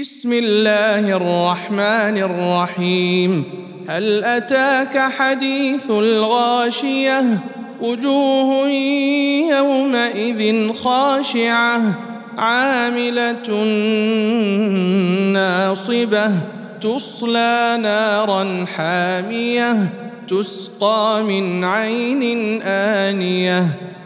بسم الله الرحمن الرحيم. هل أتاك حديث الغاشية؟ وجوه يومئذ خاشعة. عاملة ناصبة. تصلى نارا حامية. تسقى من عين آنية.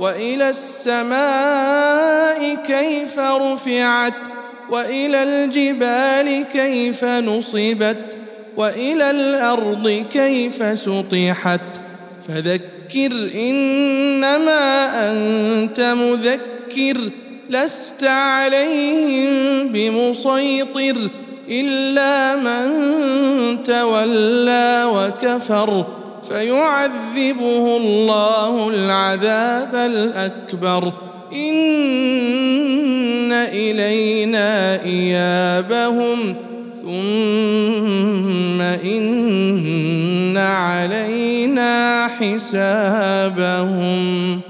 وإلى السماء كيف رفعت وإلى الجبال كيف نصبت وإلى الأرض كيف سطحت. فذكر إنما أنت مذكر لست عليهم بمسيطر إلا من تولى وكفر. فيعذبه الله العذاب الأكبر. إن إلينا إيابهم. ثم إن علينا حسابهم.